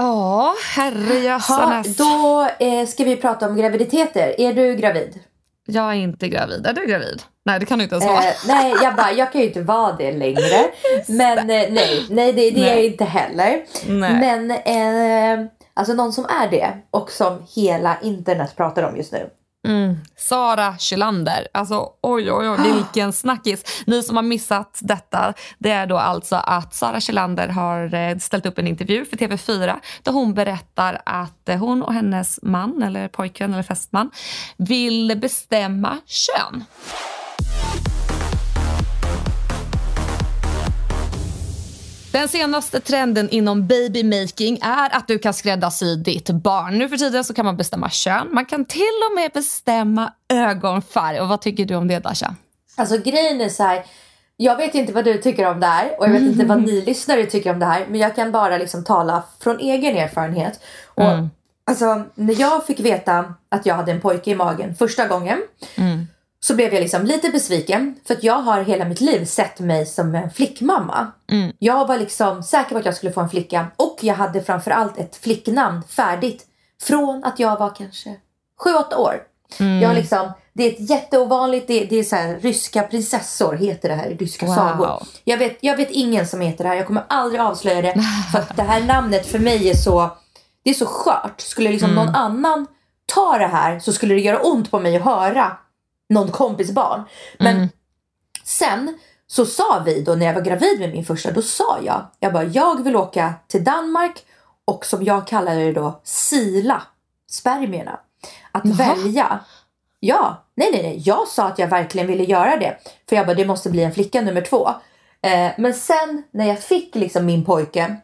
Ja, Ha, herrejössanes. då eh, ska vi prata om graviditeter. Är du gravid? Jag är inte gravid. Är du gravid? Nej, det kan du inte ens vara. Eh, nej, jag bara, jag kan ju inte vara det längre. Men eh, nej, nej det, det är jag inte heller. Nej. Men eh, alltså någon som är det och som hela internet pratar om just nu. Mm. Sara Kylander. Alltså oj, oj, oj, vilken snackis. Ni som har missat detta, det är då alltså att Sara Kylander har eh, ställt upp en intervju för TV4 där hon berättar att eh, hon och hennes man, eller pojkvän eller fästman, vill bestämma kön. Den senaste trenden inom babymaking är att du kan skräddarsy ditt barn. Nu för tiden så kan man bestämma kön. Man kan till och med bestämma ögonfärg. Och vad tycker du om det Dasha? Alltså grejen är så här. Jag vet inte vad du tycker om det här och jag vet inte vad ni lyssnare tycker om det här. Men jag kan bara liksom tala från egen erfarenhet. Och alltså när jag fick veta att jag hade en pojke i magen första gången. Så blev jag liksom lite besviken. För att jag har hela mitt liv sett mig som en flickmamma. Jag var liksom säker på att jag skulle få en flicka. Och jag hade framförallt ett flicknamn färdigt. Från att jag var kanske 7-8 år. Jag har liksom, det är ett jätteovanligt, det, det är så här, ryska prinsessor heter det här i ryska Wow. sagor. Jag vet, jag vet ingen som heter det här, jag kommer aldrig avslöja det. För att det här namnet för mig är så, det är så skört. Skulle liksom någon annan ta det här så skulle det göra ont på mig att höra någon kompis barn. Men sen så sa vi då när jag var gravid med min första, då sa jag, jag bara jag vill åka till Danmark och som jag kallar det då sila spermierna. Att välja. Ja, nej nej nej. Jag sa att jag verkligen ville göra det. För jag bara det måste bli en flicka nummer två. Eh, men sen när jag fick liksom min pojke.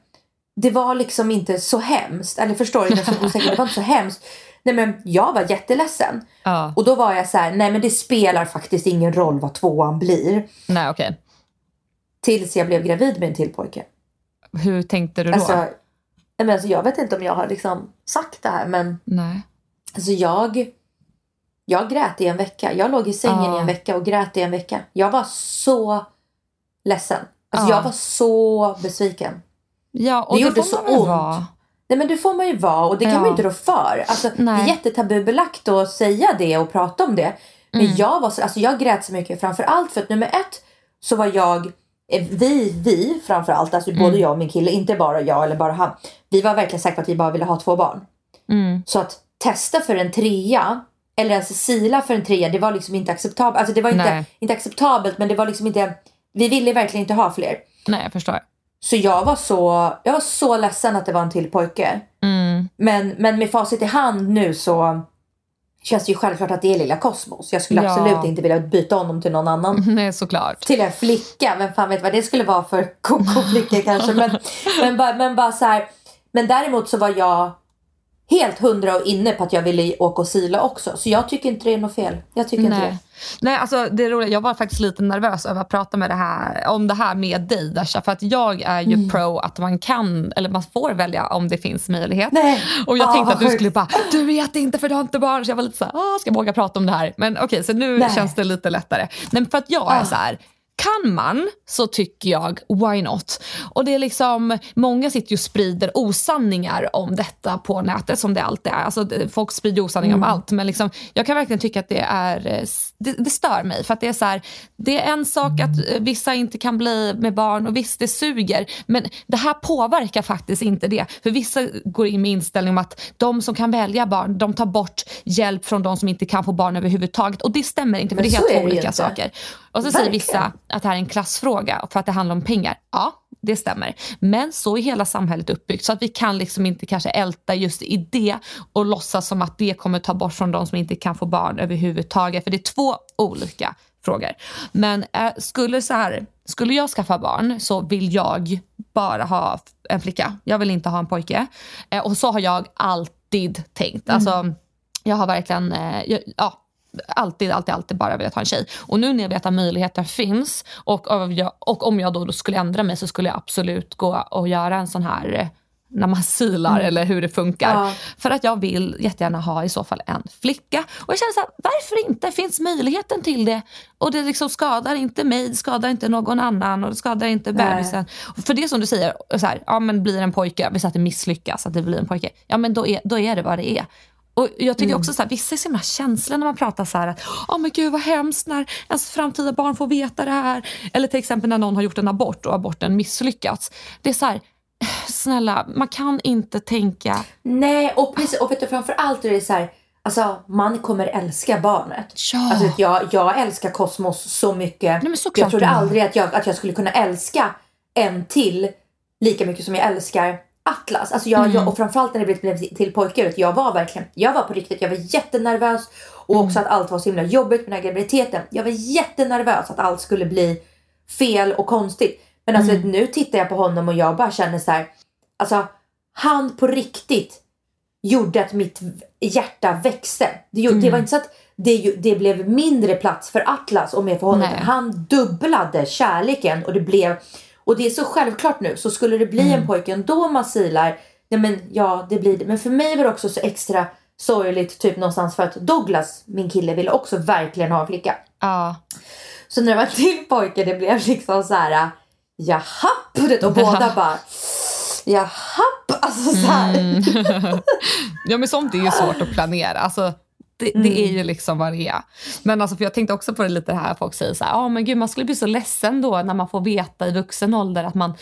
Det var liksom inte så hemskt. Eller förstår du? Jag är så osäker. Det var inte så hemskt. Nej men jag var jätteledsen. Ja. Och då var jag så här, nej men det spelar faktiskt ingen roll vad tvåan blir. Nej, okej. Tills jag blev gravid med en till pojke. Hur tänkte du då? Alltså, nej, men alltså, jag vet inte om jag har liksom sagt det här men Nej. alltså jag, jag grät i en vecka. Jag låg i sängen Ja. i en vecka och grät i en vecka. Jag var så ledsen. Alltså Ja. jag var så besviken. Ja, och Det det, gjorde så ont. vara. Nej men det får man ju vara och det kan Ja. man ju inte rå för. Alltså, det är jättetabubelagt att säga det och prata om det. Men Mm. jag, var så, alltså, jag grät så mycket framförallt för att nummer ett så var jag, eh, vi, vi framförallt, alltså Mm. både jag och min kille, inte bara jag eller bara han. Vi var verkligen säkra på att vi bara ville ha två barn. Mm. Så att testa för en trea eller ens sila för en trea, det var liksom inte acceptabelt. Alltså det var inte, Nej. inte acceptabelt men det var liksom inte, vi ville verkligen inte ha fler. Nej, jag förstår. Så jag var så, jag var så ledsen att det var en till pojke. Mm. Men, men med facit i hand nu så känns det ju självklart att det är lilla Kosmos. Jag skulle Ja. absolut inte vilja byta honom till någon annan. Nej, såklart. Till en flicka. Vem fan vet vad det skulle vara för koko-flicka kanske. Men, men, bara, men bara så här. Men däremot så var jag helt hundra och inne på att jag ville åka och sila också. Så jag tycker inte det är något fel. Jag tycker inte Nej. det. Nej, alltså det är roligt. Jag var faktiskt lite nervös över att prata med det här, om det här med dig Dasha. För att jag är ju Mm. pro att man kan, eller man får välja om det finns möjlighet. Nej. Och jag Ah, tänkte att du skulle bara, du vet inte för du har inte barn. Så jag var lite så här, "Ah, ska jag våga prata om det här? Men okej, så nu Nej. känns det lite lättare. Men för att jag är Ah. så här, kan man så tycker jag why not? Och det är liksom, många sitter ju och sprider osanningar om detta på nätet som det alltid är. Alltså, folk sprider osanningar mm. om allt men liksom, jag kan verkligen tycka att det är, eh, det, det, stör mig för att det är så här, det är en sak att eh, vissa inte kan bli med barn och visst det suger men det här påverkar faktiskt inte det. För vissa går in med inställning om att de som kan välja barn de tar bort hjälp från de som inte kan få barn överhuvudtaget och det stämmer inte för men det är helt är olika saker. Och så säger vissa att det här är en klassfråga för att det handlar om pengar. Ja, det stämmer. Men så är hela samhället uppbyggt så att vi kan liksom inte kanske älta just i det och låtsas som att det kommer ta bort från de som inte kan få barn överhuvudtaget. För det är två olika frågor. Men äh, skulle, så här, skulle jag skaffa barn så vill jag bara ha en flicka. Jag vill inte ha en pojke. Äh, och så har jag alltid tänkt. Alltså, mm. jag har verkligen, äh, jag, ja, alltid, alltid, alltid bara velat ha en tjej. Och nu när jag vet att möjligheten finns och, och om jag då, då skulle ändra mig så skulle jag absolut gå och göra en sån här eh, när man silar mm. eller hur det funkar. Ja. För att jag vill jättegärna ha i så fall en flicka. Och jag känner så här, varför inte? Finns möjligheten till det? Och det liksom skadar inte mig, det skadar inte någon annan och det skadar inte bebisen. För det som du säger, så här, ja men blir en pojke, vi säger att det misslyckas, att det blir en pojke. Ja men då är, då är det vad det är. Och jag tycker mm. också så här, vissa är så himla känsliga när man pratar så här att oh, men gud vad hemskt när ens framtida barn får veta det här. Eller till exempel när någon har gjort en abort och aborten misslyckats. Det är så här, snälla, man kan inte tänka... Nej, och, precis, och vet du, framförallt är det så här, alltså man kommer älska barnet. Ja. Alltså, jag, jag älskar Kosmos så mycket. Nej, jag trodde aldrig att jag, att jag skulle kunna älska en till lika mycket som jag älskar Atlas. Alltså jag, mm. jag, och framförallt när det blev till pojkar. Jag var verkligen, jag var på riktigt, jag var jättenervös. Och också mm. att allt var så himla jobbigt med den här graviditeten. Jag var jättenervös att allt skulle bli fel och konstigt. Men alltså mm. nu tittar jag på honom och jag bara känner så här. Alltså han på riktigt gjorde att mitt hjärta växte. Det, gjorde, det var mm. inte så att det, det blev mindre plats för Atlas och mer för honom. Han dubblade kärleken och det blev och det är så självklart nu. Så skulle det bli mm. en pojke ändå man silar, nej men ja det blir det. Men för mig var det också så extra sorgligt typ någonstans för att Douglas, min kille, ville också verkligen ha en flicka. Ja. Så när det var en till pojke det blev liksom så här jaha, och båda bara jaha, alltså så här. Mm. ja men sånt är ju svårt att planera. Alltså, det, mm. det, är ju liksom vad det är. Men alltså, för jag tänkte också på det lite här, folk säger så här, ah, men gud man skulle bli så ledsen då när man får veta i vuxen ålder att, man,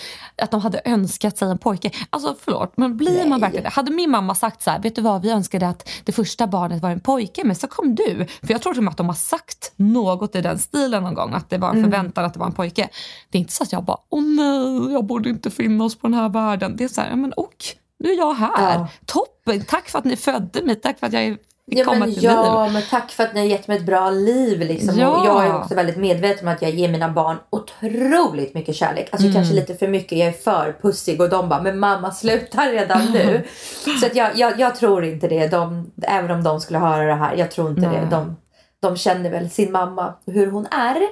att de hade önskat sig en pojke. Alltså förlåt, men blir Nej. man verkligen det? Hade min mamma sagt så här, vet du vad vi önskade att det första barnet var en pojke, men så kom du. För jag tror till att de har sagt något i den stilen någon gång, att det var en mm. förväntan att det var en pojke. Det är inte så att jag bara, åh nej, jag borde inte finnas på den här världen. Det är så här, men och nu är jag här. Ja. Toppen, tack för att ni födde mig, tack för att jag är ja, komma men, till ja, liv. men tack för att ni har gett mig ett bra liv. Liksom. Ja. Jag är också väldigt medveten om att jag ger mina barn otroligt mycket kärlek. Alltså mm. kanske lite för mycket. Jag är för pussig och de bara, men mamma sluta redan nu. Så att jag, jag, jag, tror inte det. De, även om de skulle höra det här. Jag tror inte Nej. det. De, de känner väl sin mamma hur hon är.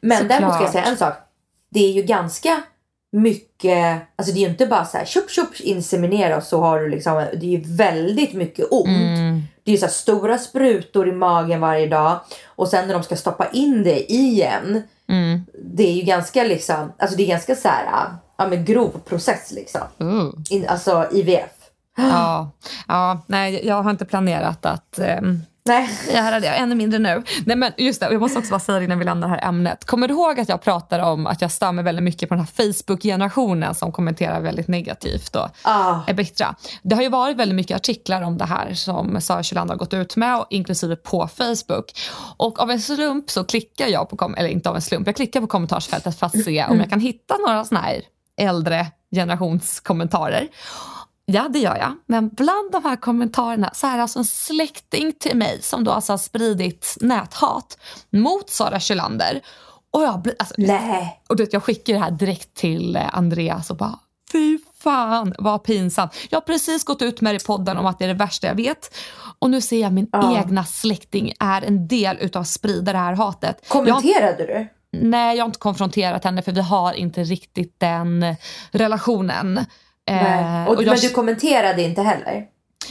Men däremot ska jag säga en sak. Det är ju ganska mycket, alltså det är ju inte bara så här tjopp tjopp inseminera och så har du liksom, det är ju väldigt mycket ont. Mm. Det är så stora sprutor i magen varje dag och sen när de ska stoppa in det igen. Mm. Det är ju ganska liksom, alltså det är ganska så här, ja men grov process liksom. Mm. In, alltså IVF. Ja, ja, nej jag har inte planerat att um Nej. Jag hade det, ännu mindre nu. Nej, men just det, jag måste också bara säga det innan vi lämnar det här ämnet. Kommer du ihåg att jag pratade om att jag mig väldigt mycket på den här Facebook-generationen som kommenterar väldigt negativt och ah. är bittra. Det har ju varit väldigt mycket artiklar om det här som Sara Kylander har gått ut med, inklusive på Facebook. Och av en slump så klickar jag på, eller inte av en slump, jag klickar på kommentarsfältet för att se om jag kan hitta några sådana här äldre generationskommentarer. Ja, det gör jag. Men bland de här kommentarerna så är det alltså en släkting till mig som då alltså har spridit näthat mot Sara Kylander. Och jag blir, alltså, Nej. Och du vet, jag skickar det här direkt till eh, Andreas och bara fy fan vad pinsamt. Jag har precis gått ut med i podden om att det är det värsta jag vet. Och nu ser jag min ja. egna släkting är en del utav att sprida det här hatet. Kommenterade jag, du? Nej, jag har inte konfronterat henne för vi har inte riktigt den relationen. Eh, och, och jag, men du kommenterade inte heller?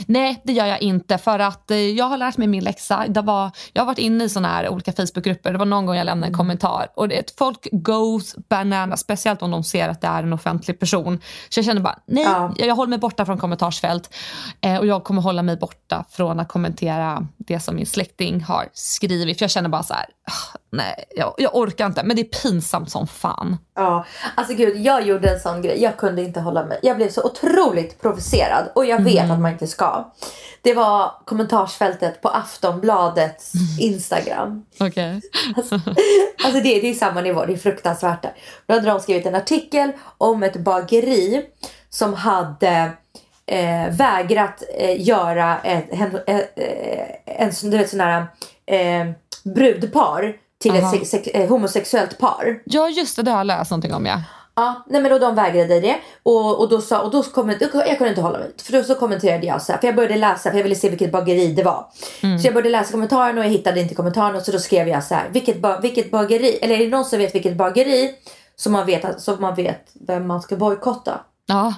Nej, det gör jag inte för att eh, jag har lärt mig min läxa. Det var, jag har varit inne i såna här olika Facebookgrupper. Det var någon gång jag lämnade en kommentar och det, folk goes banana, speciellt om de ser att det är en offentlig person. Så jag känner bara, nej, Ja. jag, jag håller mig borta från kommentarsfält eh, och jag kommer hålla mig borta från att kommentera det som min släkting har skrivit. För jag känner bara så här, "Ah, nej, jag, jag orkar inte. Men det är pinsamt som fan. Ja, alltså gud, jag gjorde en sån grej. Jag kunde inte hålla mig. Jag blev så otroligt provocerad och jag vet att man inte ska. Det var kommentarsfältet på Aftonbladets Instagram. Okej. Alltså det, det är samma nivå, det är fruktansvärt där. Då hade de skrivit en artikel om ett bageri som hade eh, vägrat eh, göra ett, en, en, en, sån- du vet, sån här eh, brudpar till Aha. ett sex, eh, homosexuellt par. Ja just det, det har jag läst någonting om ja. Ja, nej men då de vägrade det och, och då sa och då kom, då, jag kunde inte hålla mig för då så kommenterade jag så här, för jag började läsa för jag ville se vilket bageri det var. Så jag började läsa kommentarerna och jag hittade inte kommentarerna så då skrev jag så här, vilket, vilket bageri eller är det någon som vet vilket bageri som man vet, som man vet vem man ska bojkotta? Ja.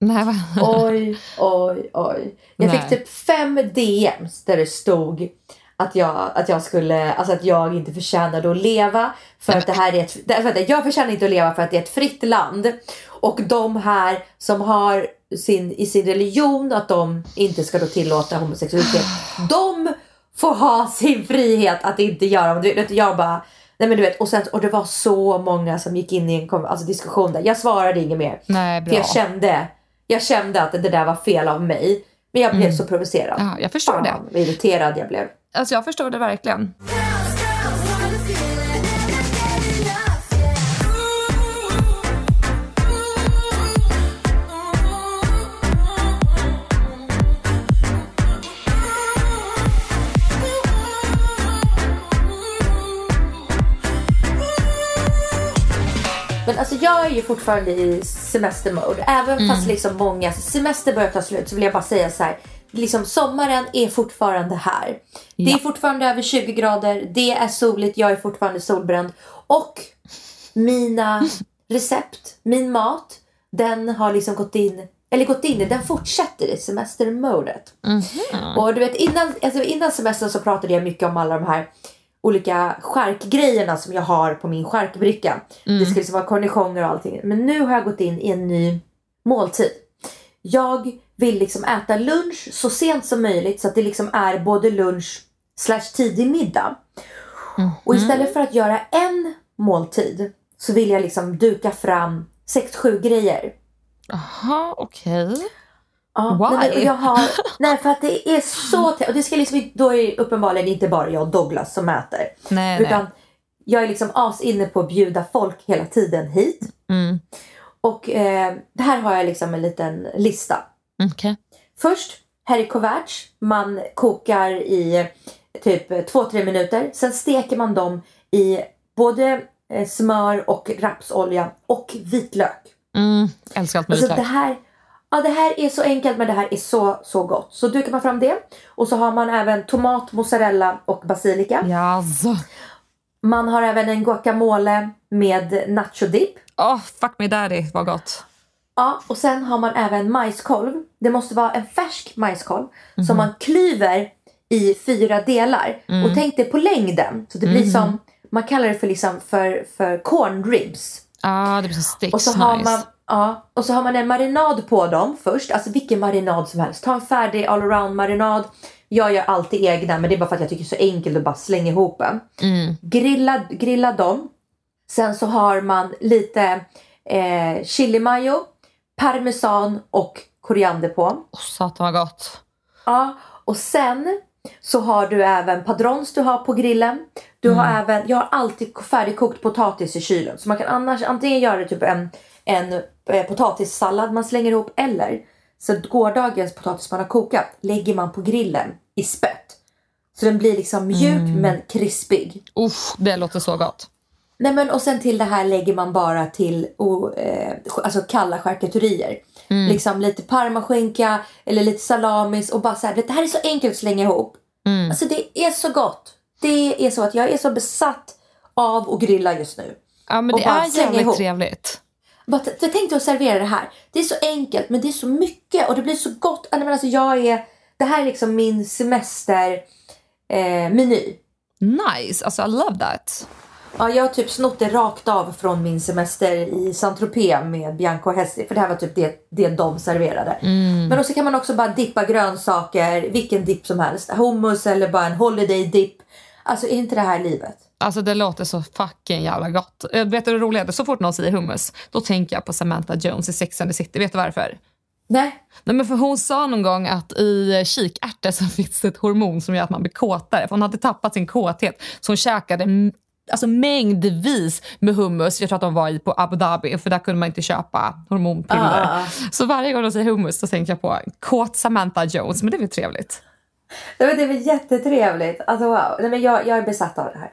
Nej, va? Oj, oj, oj. Jag Nej. fick typ fem DMs där det stod att jag, att jag skulle, alltså att jag inte förtjänade att leva för att det här är ett, det- vänta, jag förtjänar inte att leva för att det är ett fritt land och de här som har sin, i sin religion att de inte ska då tillåta homosexualitet, de får ha sin frihet att inte göra det. Jag bara, nej men du vet, och, sen, och det var så många som gick in i en alltså, diskussion där. Jag svarade inget mer. Nej, För bra. jag kände, jag kände att det där var fel av mig. Men jag blev så provocerad. Ja, jag förstår det. Fan, vad irriterad jag blev. Alltså jag förstår det verkligen. Men alltså jag är ju fortfarande i semestermode. Även Mm. fast liksom många semester börjar ta slut så vill jag bara säga så här. Liksom sommaren är fortfarande här. Det Ja. är fortfarande över 20 grader. Det är soligt. Jag är fortfarande solbränd. Och mina recept, min mat, den har liksom gått in eller gått in i, den fortsätter i semestermodet. Och du vet innan, alltså innan semestern så pratade jag mycket om alla de här olika skärkgrejerna som jag har på min skärkbricka. Det ska liksom vara cornichoner och allting. Men nu har jag gått in i en ny måltid. Jag vill liksom äta lunch så sent som möjligt så att det liksom är både lunch slash tidig middag. Och istället för att göra en måltid så vill jag liksom duka fram 6-7 grejer. Jaha, okej. Ja, Why? Nej, jag har, nej för att det är så och det ska liksom, då är det uppenbarligen inte bara jag och Douglas som äter. Nej, Utan nej. jag är liksom as inne på att bjuda folk hela tiden hit. Mm. Och eh, här har jag liksom en liten lista. Okej. Först herr couvert. Man kokar i typ 2-3 minuter. Sen steker man dem i både eh, smör och rapsolja och vitlök. Mm. Älskar allt med Alltså vitlök. det här, ja, det här är så enkelt men det här är så, så gott. Så dukar man fram det. Och så har man även tomat, mozzarella och basilika. Jaså. Man har även en guacamole med nacho dip. Åh, fuck me daddy, vad gott. Ja, och sen har man även majskolv. Det måste vara en färsk majskolv som man klyver i fyra delar. Och tänk dig på längden. Så det blir som, man kallar det för, liksom för, för corn ribs. Ah, det blir så sticks Och så, nice. har man, ja, och så har man en marinad på dem först. Alltså vilken marinad som helst. Ta en färdig allround marinad. Jag gör alltid egna men det är bara för att jag tycker det är så enkelt att bara slänga ihop en. Mm. Grilla, grilla dem. Sen så har man lite eh, chili mayo, parmesan och koriander på. Åh, satan vad gott. Ja, och sen så har du även padrons du har på grillen. Du har även, jag har alltid färdigkokt potatis i kylen. Så man kan annars antingen göra typ en, en eh, potatissallad man slänger ihop eller så gårdagens potatis man har kokat lägger man på grillen i spett. Så den blir liksom mjuk men krispig. Uff, det låter så gott. Nej men och sen till det här lägger man bara till o, eh, alltså kalla charkuterier. Liksom lite parmaskinka eller lite salamis och bara så här, det här är så enkelt att slänga ihop. Alltså det är så gott. Det är så att jag är så besatt av att grilla just nu. Ja, men Och det är jävligt ihop. trevligt. Bara, jag tänkte att servera det här. Det är så enkelt men det är så mycket och det blir så gott. Nej, men Alltså, jag är, det här är liksom min semestermeny. Eh, meny. Nice, alltså I love that. Ja, jag har typ snott det rakt av från min semester i Saint-Tropez med Bianca och Hesti. För det här var typ det, det de serverade. Men också kan man också bara dippa grönsaker, vilken dipp som helst. Hummus eller bara en holiday dip. Alltså är inte det här livet? Alltså det låter så fucking jävla gott. Vet du det roliga? Så fort någon säger hummus, då tänker jag på Samantha Jones i Sex and the City. Vet du varför? Nej. Nej, men för hon sa någon gång att i kikärtor så finns det ett hormon som gör att man blir kåtare. För hon hade tappat sin kåthet så hon käkade alltså mängdvis med hummus. Jag tror att de var i på Abu Dhabi för där kunde man inte köpa hormonpiller. Ah. Så varje gång de säger hummus så tänker jag på kåt Samantha Jones. Men det är väl trevligt. Det är väl jättetrevligt. Alltså wow. Nej, men jag, jag är besatt av det här.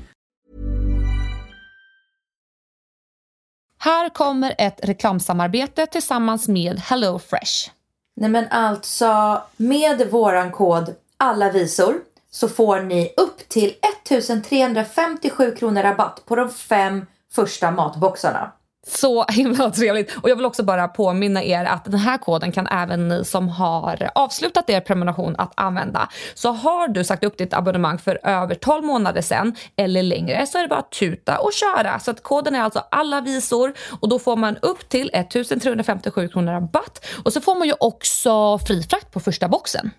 Här kommer ett reklamsamarbete tillsammans med HelloFresh. Nej men alltså med våran kod alla visor så får ni upp till 1357 kronor rabatt på de fem första matboxarna. Så himla trevligt. Och jag vill också bara påminna er att den här koden kan även ni som har avslutat er prenumeration att använda. Så har du sagt upp ditt abonnemang för över 12 månader sedan eller längre så är det bara att tuta och köra. Så att koden är alltså alla visor och då får man upp till 1357 kronor rabatt och så får man ju också fri frakt på första boxen.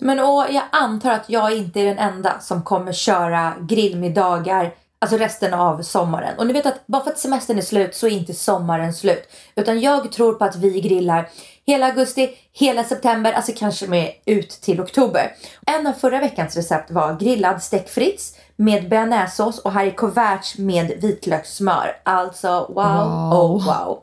Men och jag antar att jag inte är den enda som kommer köra grillmiddagar Alltså resten av sommaren. Och ni vet att bara för att semestern är slut så är inte sommaren slut. Utan jag tror på att vi grillar hela augusti, hela september, alltså kanske med ut till oktober. En av förra veckans recept var grillad stekfrits med bearnaisesås och kuverts med vitlökssmör. Alltså wow, Wow. oh wow.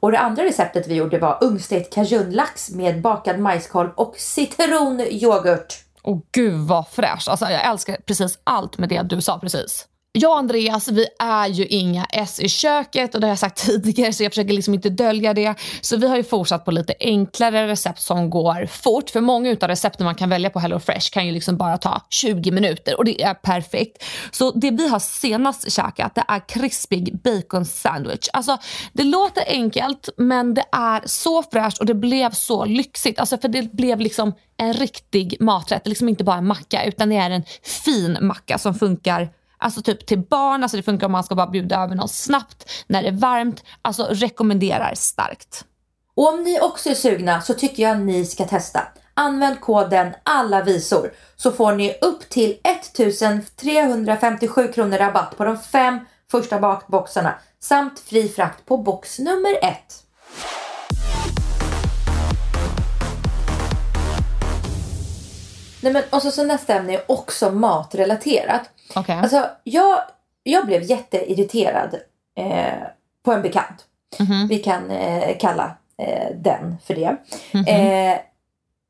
Och det andra receptet vi gjorde var ugnsstekt cajunlax med bakad majskolv och citronyoghurt. Och gud vad fräscht. Alltså, jag älskar precis allt med det du sa precis. Jag och Andreas, vi är ju inga S i köket och det har jag sagt tidigare så jag försöker liksom inte dölja det. Så vi har ju fortsatt på lite enklare recept som går fort. För många utav recepten man kan välja på HelloFresh kan ju liksom bara ta 20 minuter och det är perfekt. Så det vi har senast käkat det är krispig bacon sandwich. Alltså det låter enkelt men det är så fräscht och det blev så lyxigt. Alltså för det blev liksom en riktig maträtt. Liksom inte bara en macka utan det är en fin macka som funkar Alltså typ till barn, alltså det funkar om man ska bara bjuda över något snabbt när det är varmt. Alltså rekommenderar starkt. Och om ni också är sugna så tycker jag ni ska testa. Använd koden alla visor så får ni upp till 1357 kronor rabatt på de fem första bakboxarna samt fri frakt på box nummer ett. Nej men och så, så nästa ämne är också matrelaterat. Okej. Alltså jag, jag blev jätteirriterad eh, på en bekant. Vi kan eh, kalla eh, den för det. Eh,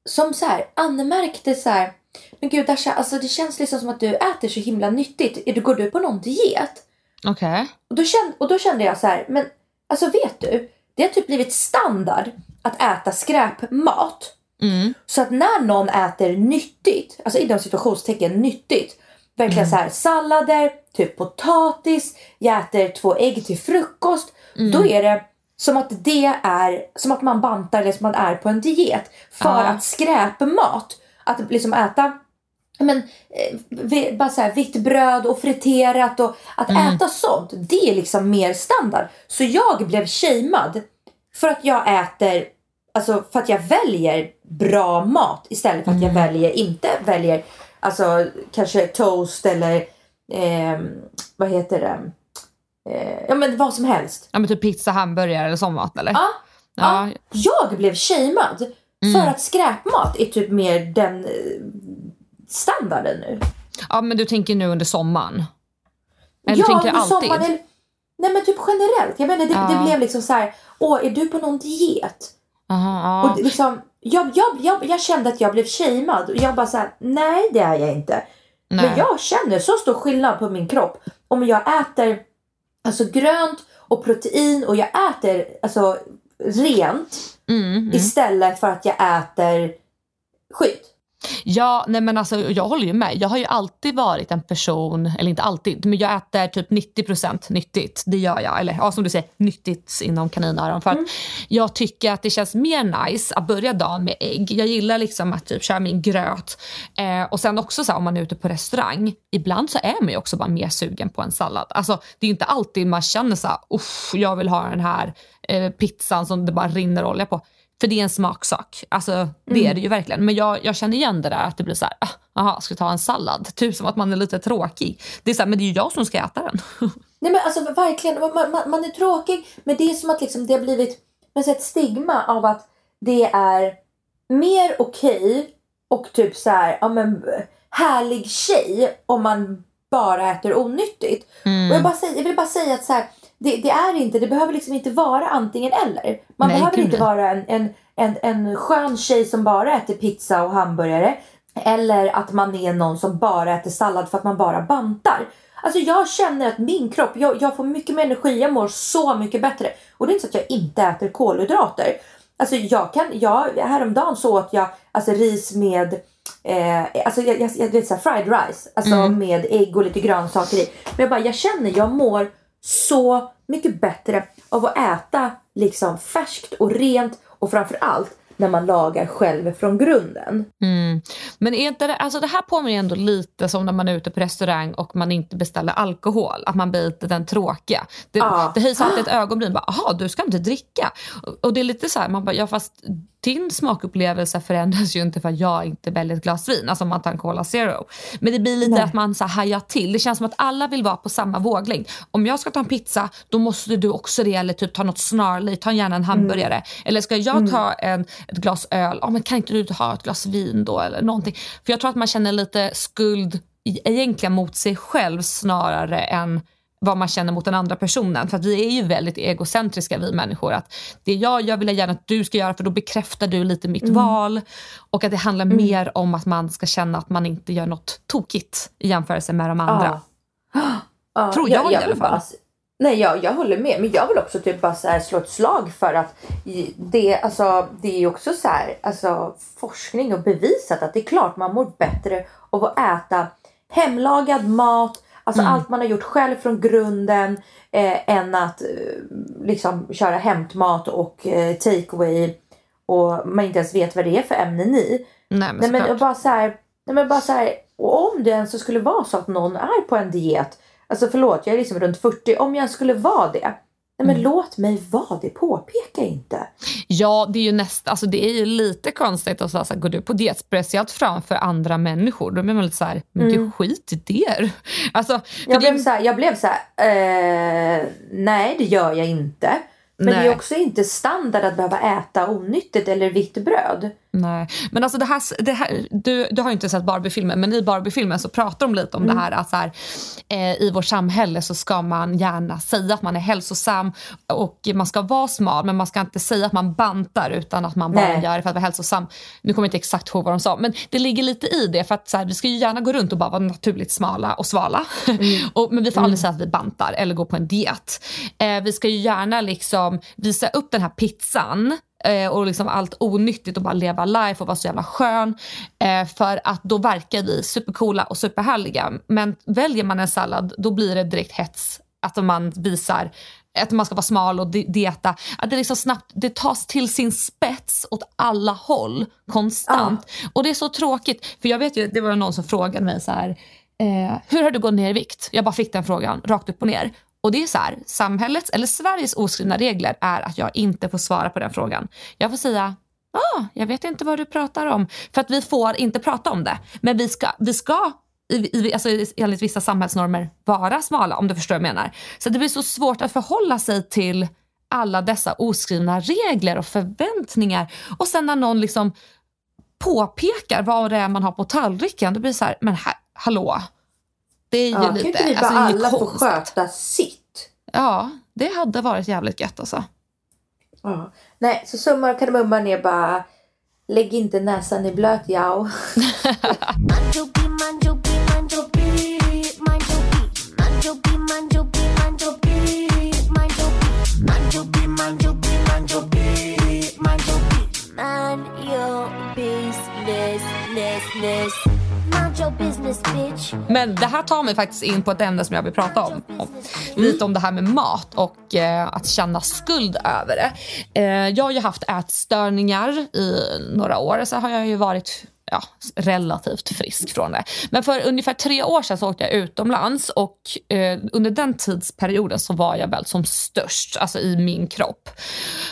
som så här anmärkte så här. Men gud Dasha, alltså det känns liksom som att du äter så himla nyttigt. Går du på någon diet? Okej. Och, då kände, och då kände jag så här, men alltså vet du? Det har typ blivit standard att äta skräpmat. Mm. Så att när någon äter nyttigt, alltså inom situationstecken nyttigt, verkligen så här sallader, typ potatis, jag äter två ägg till frukost. Då är det som att det är som att man bantar eller som att man är på en diet. För Ja. att skräpmat, att liksom äta men, eh, bara så här, vitt bröd och friterat och att äta sånt, det är liksom mer standard. Så jag blev shamead för att jag äter, alltså för att jag väljer bra mat istället för att jag väljer, inte väljer, alltså kanske toast eller ehm, vad heter det, eh, ja men vad som helst. Ja men typ pizza, hamburgare eller sån mat eller? Ja, Ja. ja. Jag blev shamead för att skräpmat är typ mer den eh, standarden nu. Ja men du tänker nu under sommaren? Eller tänker du under alltid? sommaren Nej men typ generellt. Jag menar det, Ja. det blev liksom så här. åh är du på någon diet? Aha, ja. Och liksom, jag, jag, jag, jag kände att jag blev shamead och jag bara så här, nej det är jag inte. Nej. Men jag känner så stor skillnad på min kropp om jag äter alltså grönt och protein och jag äter alltså rent Mm, mm. istället för att jag äter skit. Ja, nej men alltså jag håller ju med. Jag har ju alltid varit en person, eller inte alltid, men jag äter typ 90% nyttigt. Det gör jag. Eller ja, som du säger, nyttigt inom kaninöron. För att jag tycker att det känns mer nice att börja dagen med ägg. Jag gillar liksom att typ köra min gröt. Eh, och sen också så här, om man är ute på restaurang, ibland så är man ju också bara mer sugen på en sallad. Alltså det är ju inte alltid man känner så här, "Uff, jag vill ha den här eh, pizzan som det bara rinner olja på. För det är en smaksak. Alltså det är det ju verkligen. Men jag, jag känner igen det där att det blir så här, ah, aha, ska jag ta en sallad? Typ som att man är lite tråkig. Det är så här, men det är ju jag som ska äta den. Nej men alltså verkligen, man, man, man är tråkig men det är som att liksom det har blivit men så ett stigma av att det är mer okej och typ så här, ja men härlig tjej om man bara äter onyttigt. Och jag, bara säger, jag vill bara säga att så här, det, det är inte, det behöver liksom inte vara antingen eller. Man Nej, behöver inte vara en, en, en, en skön tjej som bara äter pizza och hamburgare. Eller att man är någon som bara äter sallad för att man bara bantar. Alltså jag känner att min kropp, jag, jag får mycket mer energi, jag mår så mycket bättre. Och det är inte så att jag inte äter kolhydrater. Alltså jag kan, jag, häromdagen så åt jag alltså ris med Eh, alltså jag, jag, jag vet såhär fried rice, alltså med ägg och lite grönsaker i. Men jag bara, jag känner, jag mår så mycket bättre av att äta liksom färskt och rent och framförallt när man lagar själv från grunden. Mm. Men är inte det, alltså det här påminner ändå lite som när man är ute på restaurang och man inte beställer alkohol. Att man blir lite den tråkiga. Det, Ja. det höjs alltid ett ögonbryn. Bara, Aha, du ska inte dricka. Och, och det är lite så här, man bara, ja fast din smakupplevelse förändras ju inte för att jag inte väljer ett glas vin. Alltså om man tar en Cola Zero. Men det blir lite Nej. att man så hajar till. Det känns som att alla vill vara på samma våglängd. Om jag ska ta en pizza, då måste du också det. Eller typ ta något snarligt, ta gärna en hamburgare. Eller ska jag ta en, ett glas öl, ja, men kan inte du ha ett glas vin då? Eller någonting. För jag tror att man känner lite skuld egentligen mot sig själv snarare än vad man känner mot den andra personen. För att vi är ju väldigt egocentriska vi människor. Att det jag gör vill jag gärna att du ska göra för då bekräftar du lite mitt val. Och att det handlar mer om att man ska känna att man inte gör något tokigt i jämförelse med de andra. Ja, Tror jag i alla fall. Bara, nej, jag, jag håller med. Men jag vill också typ bara så här slå ett slag för att det, alltså, det är ju också så här, alltså, forskning och bevisat att det är klart man mår bättre av att äta hemlagad mat, alltså Mm. allt man har gjort själv från grunden eh, än att eh, liksom köra hämtmat och eh, takeaway och man inte ens vet vad det är för ämnen i. Nej men Nej men bara så här, nej men bara så här, och om det ens skulle vara så att någon är på en diet, alltså förlåt jag är liksom runt 40, om jag skulle vara det, nej men låt mig vara det, påpeka inte. Ja, det är ju nästa, alltså det är ju lite konstigt att säga så här, går du på diet, speciellt framför andra människor. Då blir man lite så här, men gud skit i det. Alltså, Jag det blev så här, jag blev så här eh, nej det gör jag inte. Men det Nej. är också inte standard att behöva äta onyttigt eller vitt bröd. Nej, men alltså det här, det här du, du har ju inte sett Barbie-filmen, men i Barbie-filmen så pratar de lite om Mm. det här att så här, eh, i vårt samhälle så ska man gärna säga att man är hälsosam och man ska vara smal, men man ska inte säga att man bantar utan att man bara Nej. gör det för att vara hälsosam. Nu kommer jag inte exakt ihåg vad de sa, men det ligger lite i det för att så här, vi ska ju gärna gå runt och bara vara naturligt smala och svala. och, men vi får aldrig säga att vi bantar eller går på en diet. Eh, vi ska ju gärna liksom visa upp den här pizzan eh, och liksom allt onyttigt och bara leva life och vara så jävla skön. Eh, för att då verkar vi supercoola och superhärliga. Men väljer man en sallad då blir det direkt hets. Att man visar att man ska vara smal och di- dieta. Att det, liksom snabbt, det tas till sin spets åt alla håll konstant. Och det är så tråkigt. För jag vet ju, det var någon som frågade mig så här. Eh, hur har du gått ner i vikt? Jag bara fick den frågan rakt upp och ner. Och det är så här, samhällets eller Sveriges oskrivna regler är att jag inte får svara på den frågan. Jag får säga, ah, jag vet inte vad du pratar om. För att vi får inte prata om det. Men vi ska, vi ska i, i, alltså, enligt vissa samhällsnormer vara smala om du förstår vad jag menar. Så det blir så svårt att förhålla sig till alla dessa oskrivna regler och förväntningar. Och sen när någon liksom påpekar vad det är man har på tallriken, då blir det så här, men här, hallå. Det är ju Ja, kan lite, inte vi bara alltså, är ju alla få sköta sitt? Ja, det hade varit jävligt gött alltså. Ja. Nej, så summa och kardemumman är bara lägg inte näsan i blöt, ja. Men det här tar mig faktiskt in på ett ämne som jag vill prata om. om. Lite om det här med mat och eh, att känna skuld över det. Eh, jag har ju haft ätstörningar i några år, så har jag ju varit ja, relativt frisk från det. Men för ungefär tre år sedan så åkte jag utomlands och eh, under den tidsperioden så var jag väl som störst, alltså i min kropp.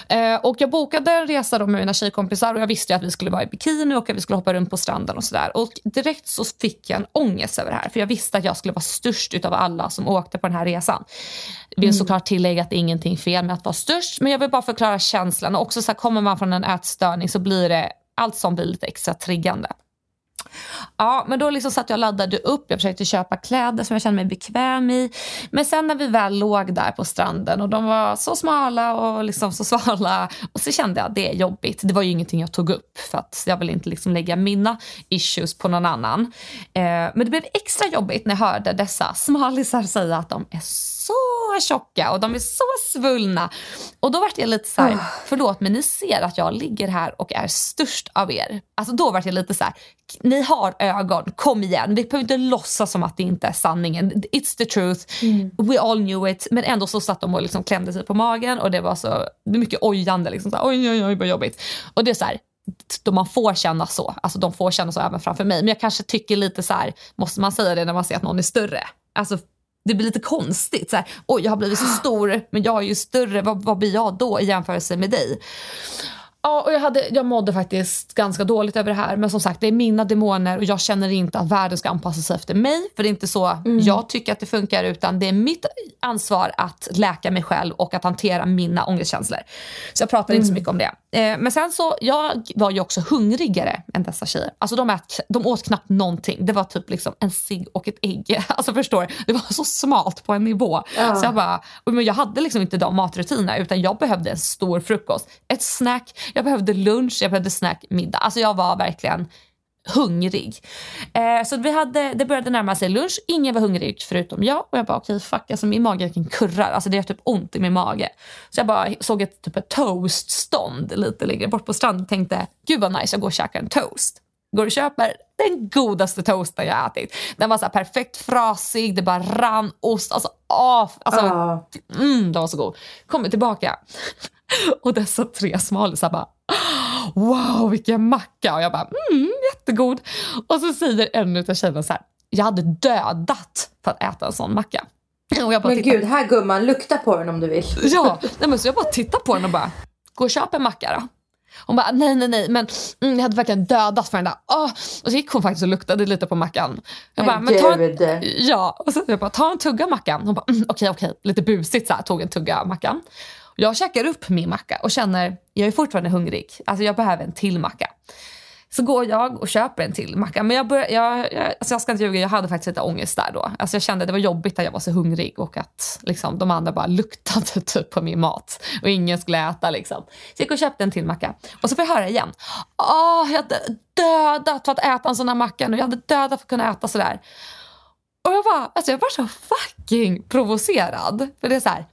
Eh, och jag bokade en resa då med mina tjejkompisar och jag visste att vi skulle vara i bikini och att vi skulle hoppa runt på stranden och sådär. Och direkt så fick jag en ångest över det här för jag visste att jag skulle vara störst utav alla som åkte på den här resan. Vill såklart tillägga att det är ingenting fel med att vara störst men jag vill bara förklara känslan och också så här, kommer man från en ätstörning så blir det allt som blir lite extra triggande. Ja, men då liksom satt jag och laddade upp. Jag försökte köpa kläder som jag kände mig bekväm i. Men sen när vi väl låg där på stranden och de var så smala och liksom så svala och så kände jag att det är jobbigt. Det var ju ingenting jag tog upp för att jag vill inte liksom lägga mina issues på någon annan. Eh, men det blev extra jobbigt när jag hörde dessa smalisar säga att de är så tjocka och de är så svullna. Och då vart jag lite så här, förlåt men ni ser att jag ligger här och är störst av er. Alltså då vart jag lite så här, ni har ögon, kom igen. Vi behöver inte låtsas som att det inte är sanningen. It's the truth, we all knew it. Men ändå så satt de och liksom klämde sig på magen och det var så det mycket ojande. Liksom så här, oj, oj, oj, vad jobbigt. Och det är så här, då man får känna så. Alltså de får känna så även framför mig. Men jag kanske tycker lite så här, måste man säga det när man ser att någon är större? Alltså det blir lite konstigt. Så här, Oj, jag har blivit så stor, men jag är ju större. Vad, vad blir jag då i jämförelse med dig? Ja, och jag, hade, jag mådde faktiskt ganska dåligt över det här. Men som sagt, det är mina demoner och jag känner inte att världen ska anpassa sig efter mig. För det är inte så jag tycker att det funkar, utan det är mitt ansvar att läka mig själv och att hantera mina ångestkänslor. Så jag pratar inte så mycket om det. Eh, men sen så, jag var ju också hungrigare än dessa tjejer. Alltså de, ät, de åt knappt någonting. Det var typ liksom en cigg och ett ägg. Alltså förstår du? Det var så smalt på en nivå. Så jag bara, men jag hade liksom inte de matrutinerna utan jag behövde en stor frukost, ett snack, jag behövde lunch, jag behövde snack, middag. Alltså jag var verkligen hungrig. Eh, så vi hade, det började närma sig lunch, ingen var hungrig förutom jag. Och jag bara okej fuck, alltså min mage verkligen kurrar. Alltså det gör typ ont i min mage. Så jag bara såg ett, typ ett toaststånd lite längre bort på stranden och tänkte gud vad nice, jag går och käkar en toast. Går och köper den godaste toasten jag ätit. Den var så perfekt frasig, det bara rann ost. Alltså, åh, alltså Ja. mm, den var så god. Kommer tillbaka och dessa tre smalisar bara wow vilken macka och jag bara mm, jättegod. Och så säger en av tjejerna så här, jag hade dödat för att äta en sån macka. Och jag bara Men tittar- gud, här gumman, lukta på den om du vill. Ja, nej men så jag bara tittar på den och bara, gå och köp en macka då. Hon bara, nej nej nej, men mm, jag hade verkligen dödat för den där. Åh. Och så gick hon faktiskt och luktade lite på mackan. Jag bara, Men ta en, ja, och så jag bara, ta en tugga mackan. Hon bara, mm, okej okej, lite busigt så här, tog en tugga mackan. Jag käkar upp min macka och känner, jag är fortfarande hungrig. Alltså jag behöver en till macka. Så går jag och köper en till macka. Men jag, börjar, jag, jag, alltså jag ska inte ljuga, jag hade faktiskt lite ångest där då. Alltså jag kände att det var jobbigt att jag var så hungrig och att liksom, de andra bara luktade typ på min mat. Och ingen skulle äta liksom. Så jag gick och köpte en till macka. Och så får jag höra igen. Åh, jag hade dödat för att äta en sån här macka nu. Jag hade dödat för att kunna äta sådär. Och jag var, alltså jag var så fucking provocerad. För det är så här,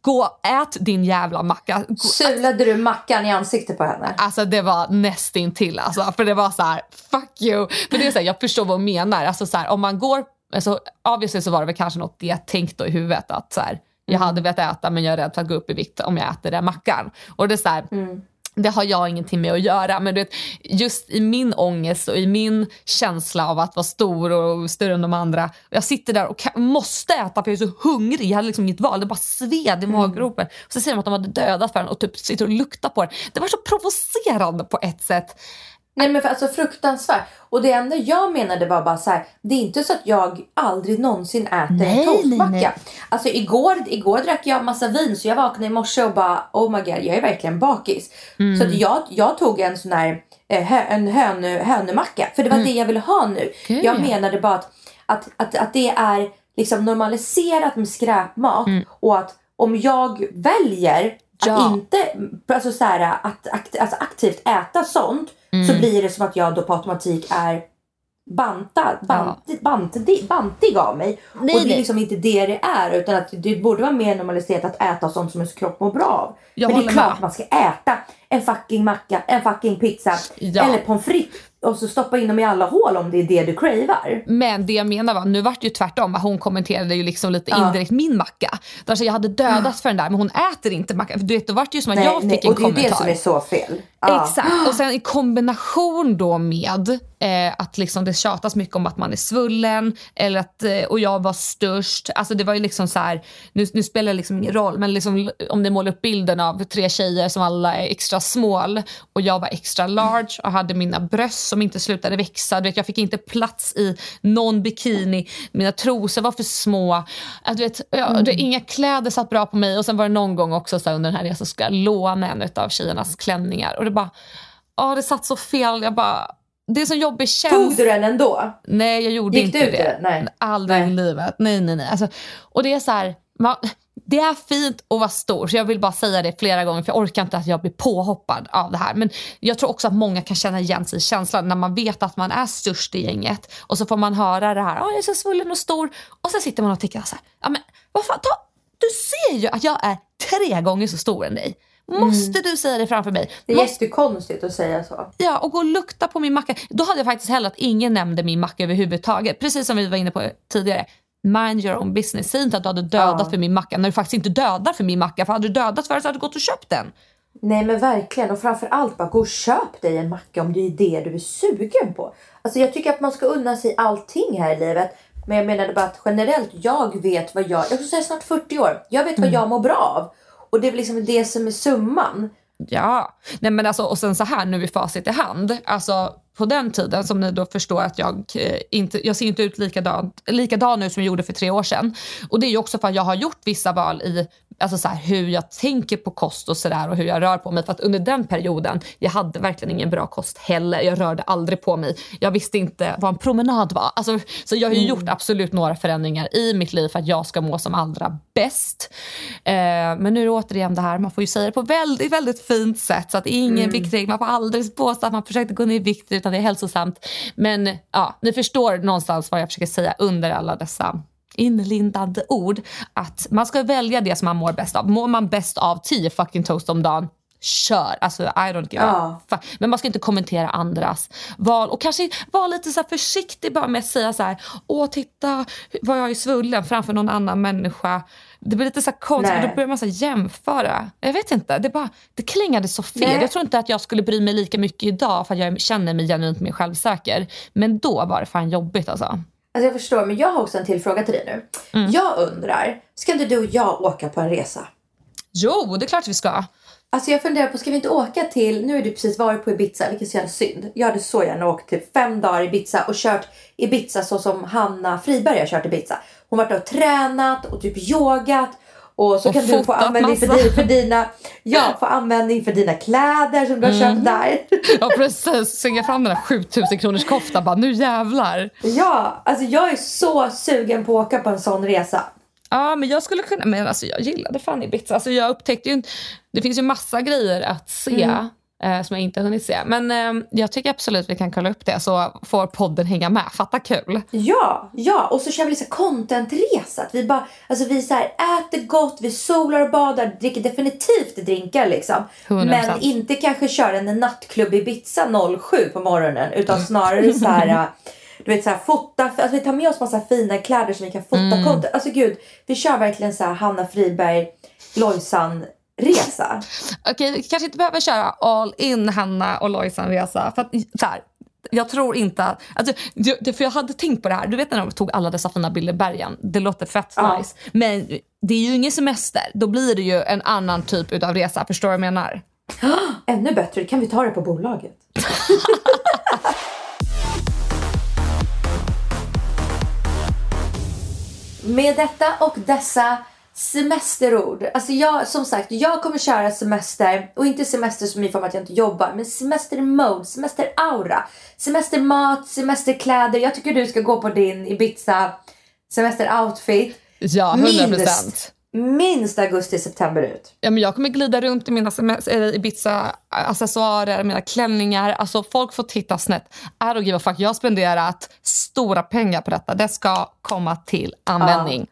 gå ät din jävla macka. Gå, Sulade du mackan i ansiktet på henne? Alltså det var nästintill alltså. För det var så här, fuck you. För det är så här, jag förstår vad hon menar. Alltså så här, om man går, alltså obviously så var det väl kanske något jag tänkte i huvudet att så här, jag hade velat äta men jag är rädd för att gå upp i vikt om jag äter den mackan. Och det är så här, det har jag ingenting med att göra. Men du vet, just i min ångest och i min känsla av att vara stor och större än de andra. Jag sitter där och kan, måste äta för jag är så hungrig. Jag hade liksom inget val. Det bara sved i maggropen. Och så säger de att de hade dödat för den och typ sitter och luktar på den. Det var så provocerande på ett sätt. Nej men för, alltså fruktansvärt. Och det enda jag menade var bara så här. Det är inte så att jag aldrig någonsin äter Nej, en toastmacka. nej, nej. Alltså igår, igår drack jag massa vin så jag vaknade i morse och bara oh my god jag är verkligen bakis. Mm. Så att jag, jag tog en sån här eh, hö, en hönö, hönömacka. För det var det jag ville ha nu. Mm. Gud, jag ja. menade bara att, att, att, att det är liksom normaliserat med skräpmat. Och att om jag väljer att Mm. Ja. inte alltså så här, att, akt, alltså aktivt äta sånt Mm. så blir det som att jag då på automatik är bantad, bant, bantig, bantig av mig. Nej, och det är nej. liksom inte det det är utan att det borde vara mer normaliserat att äta sånt som ens kropp mår bra av. Jag Men det är klart med. att man ska äta en fucking macka, en fucking pizza Ja. eller pommes frites och så stoppa in dem i alla hål om det är det du cravar. Men det jag menar var, nu vart det ju tvärtom. Hon kommenterade ju liksom lite Ja. indirekt min macka. Där så jag hade dödat för den där men hon äter inte macka. Du vet, då vart det ju som att jag fick en och det är kommentar. det som är så fel. Ja. Exakt. Och sen i kombination då med eh, att liksom det tjatas mycket om att man är svullen eller att, eh, och jag var störst. Alltså det var ju liksom så här, nu, nu spelar det liksom ingen roll, men liksom, om ni målar upp bilden av tre tjejer som alla är extra small och jag var extra large och hade mina bröst som inte slutade växa. Du vet, jag fick inte plats i någon bikini, mina trosor var för små. Att, du vet, jag, det, inga kläder satt bra på mig och sen var det någon gång också så här, under den här resan ska jag låna en av tjejernas klänningar och det bara, ja det satt så fel. Jag bara, det är så jobbig känsla. Tog du den ändå? Nej, jag gjorde Gick inte du det. i den? Nej. Aldrig i livet. Nej, nej, nej. Alltså, och det är så här, man, det är fint att vara stor, så jag vill bara säga det flera gånger för jag orkar inte att jag blir påhoppad av det här. Men jag tror också att många kan känna igen sig i känslan när man vet att man är störst i gänget och så får man höra det här, "Ja, jag är så svullen och stor och så sitter man och tycker så här, ja men vad fan, ta, du ser ju att jag är tre gånger så stor än dig. Måste du säga det framför mig? Mm. Det är Måste jättekonstigt att säga så. Ja, och gå och lukta på min macka. Då hade jag faktiskt hellre att ingen nämnde min macka överhuvudtaget. Precis som vi var inne på tidigare. Mind your own business. Säg inte att du hade dödat Ja. för min macka när du faktiskt inte dödar för min macka. För hade du dödat för det så hade du gått och köpt den. Nej men verkligen och framförallt bara gå och köp dig en macka om det är det du är sugen på. Alltså jag tycker att man ska unna sig allting här i livet. Men jag menade bara att generellt, jag vet vad jag, jag skulle säga snart 40 år, jag vet vad jag mår bra av. Och det är väl liksom det som är summan. Ja, nej men alltså, och sen så här nu i facit i hand. Alltså på den tiden som ni då förstår att jag eh, inte, jag ser inte ut likadan, likadan nu som jag gjorde för tre år sedan. Och det är ju också för att jag har gjort vissa val i alltså så här, hur jag tänker på kost och sådär och hur jag rör på mig. För att under den perioden, jag hade verkligen ingen bra kost heller. Jag rörde aldrig på mig. Jag visste inte vad en promenad var. Alltså, så jag har ju gjort absolut några förändringar i mitt liv för att jag ska må som allra bäst. Eh, men nu är det återigen det här, man får ju säga det på väldigt, väldigt fint sätt så att ingen viktregel. Man får aldrig påstå att man försökte gå ner i vikt utan det är hälsosamt. Men ja, ni förstår någonstans vad jag försöker säga under alla dessa inlindande ord. Att man ska välja det som man mår bäst av. Mår man bäst av 10 fucking toast om dagen, kör. Alltså I don't give a fuck. Men man ska inte kommentera andras val. Och kanske vara lite så försiktig bara med att säga så här, åh titta vad jag är svullen framför någon annan människa. Det blir lite så konstigt, Nej. då börjar man så jämföra. Jag vet inte, det, bara, det klingade så fel. Nej. Jag tror inte att jag skulle bry mig lika mycket idag för att jag känner mig genuint mer självsäker. Men då var det fan jobbigt alltså. Alltså jag förstår, men jag har också en till fråga till dig nu. Jag undrar, ska inte du och jag åka på en resa? Jo, det är klart vi ska. Alltså jag funderar på, ska vi inte åka till, nu har du precis varit på Ibiza, vilket är så jävla synd. Jag hade så gärna åkt till fem dagar i Ibiza och kört Ibiza så som Hanna Friberg har kört Ibiza. Hon har varit och tränat och typ yogat Och så Och kan du få användning för, massa. di- för dina, ja, få användning för dina kläder som du har Mm. köpt där. Ja precis, svinga fram den här 7000 kronors koftan bara nu jävlar. Ja, alltså jag är så sugen på att åka på en sån resa. Ja men jag skulle kunna, men alltså jag gillade fan Ibiza. Alltså jag upptäckte ju det finns ju massa grejer att se. Mm. Eh, Som jag inte har hunnit se. Men eh, jag tycker absolut vi kan kolla upp det så får podden hänga med. Fatta kul. Ja, ja, och så kör vi lite contentresa. Vi bara, alltså vi så här, äter gott, vi solar och badar, dricker definitivt drinkar liksom. 100%. Men inte kanske kör en nattklubb i Ibiza 07 på morgonen. Utan snarare så här, du vet så här, fota, alltså vi tar med oss massa fina kläder som vi kan fota Mm. Alltså gud, vi kör verkligen så här Hanna Friberg, Lojsan resa. Okej, vi kanske inte behöver köra all in Hanna och Lojsan-resa. För att, så här, jag tror inte att... Alltså, det- för jag hade tänkt på det här. Du vet när de tog alla dessa fina bilder i bergen. Det låter fett Ja. nice. Men det är ju ingen semester. Då blir det ju en annan typ av resa. Förstår du vad jag menar? Ännu bättre, kan vi ta det på bolaget? Med detta och dessa semesterord. Alltså jag, som sagt, jag kommer köra semester och inte semester som i form att jag inte jobbar, men semester-mode, semester-aura, semestermat, semesterkläder. Jag tycker du ska gå på din Ibiza semester-outfit. Ja, 100 Minst, procent. minst augusti-september ut. Ja, men jag kommer glida runt i mina eller Ibiza-accessoarer, mina klänningar. Alltså, folk får titta snett. I don't give a fuck. Jag har spenderat stora pengar på detta. Det ska komma till användning.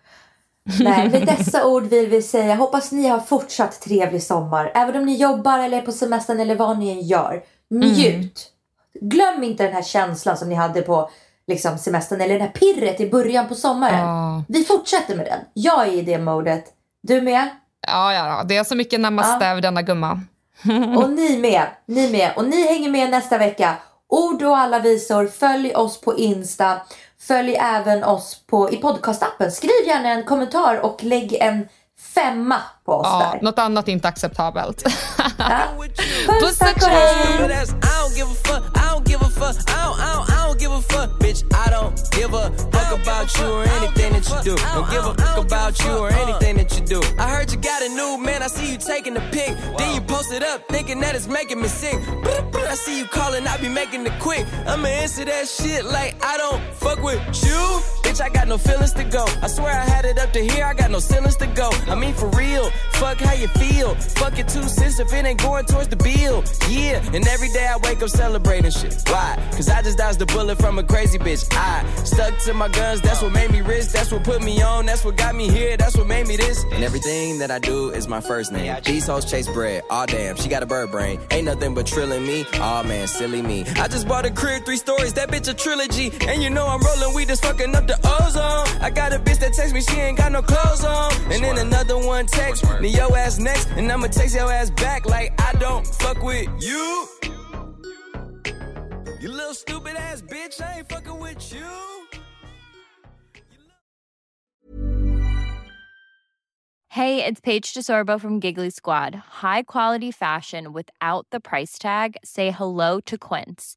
Nej, med dessa ord vill vi säga hoppas ni har fortsatt trevlig sommar. Även om ni jobbar eller är på semestern eller vad ni än gör. Njut! Glöm inte den här känslan som ni hade på liksom, semestern eller det här pirret i början på sommaren. Ja. Vi fortsätter med den. Jag är i det modet. Du med? Ja, ja, ja. Det är så mycket namaste över denna gumma. Och ni med. Ni med. Och ni hänger med nästa vecka. Ord och alla visor. Följ oss på Insta. Följ även oss på, i podcastappen. Skriv gärna en kommentar och lägg en femma på oss Ja, där. något annat är inte acceptabelt. Puss tack och hej! I got no feelings to go. I swear I had it up to here, I got no ceilings to go. I mean, for real, fuck how you feel. Fuck it two cents if it ain't going towards the bill. Yeah, and every day I wake up celebrating shit. Why? Cause I just dodged the bullet from a crazy bitch. I stuck to my guns, that's what made me rich. That's what put me on, that's what got me here, that's what made me this. And everything that I do is my first name. These hoes chase bread. Aw damn, she got a bird brain. Ain't nothing but trilling me. Aw man, silly me. I just bought a crib, three stories, that bitch a trilogy. And you know I'm rolling weed, just fucking up the ozone. I got a bitch that text me, she ain't got no clothes on. And then another one text me, yo ass next. And I'ma text your ass back like I don't fuck with you. You little stupid ass bitch, I ain't fucking with you. Hey, it's Paige DeSorbo from Giggly Squad. High quality fashion without the price tag. Say hello to Quince.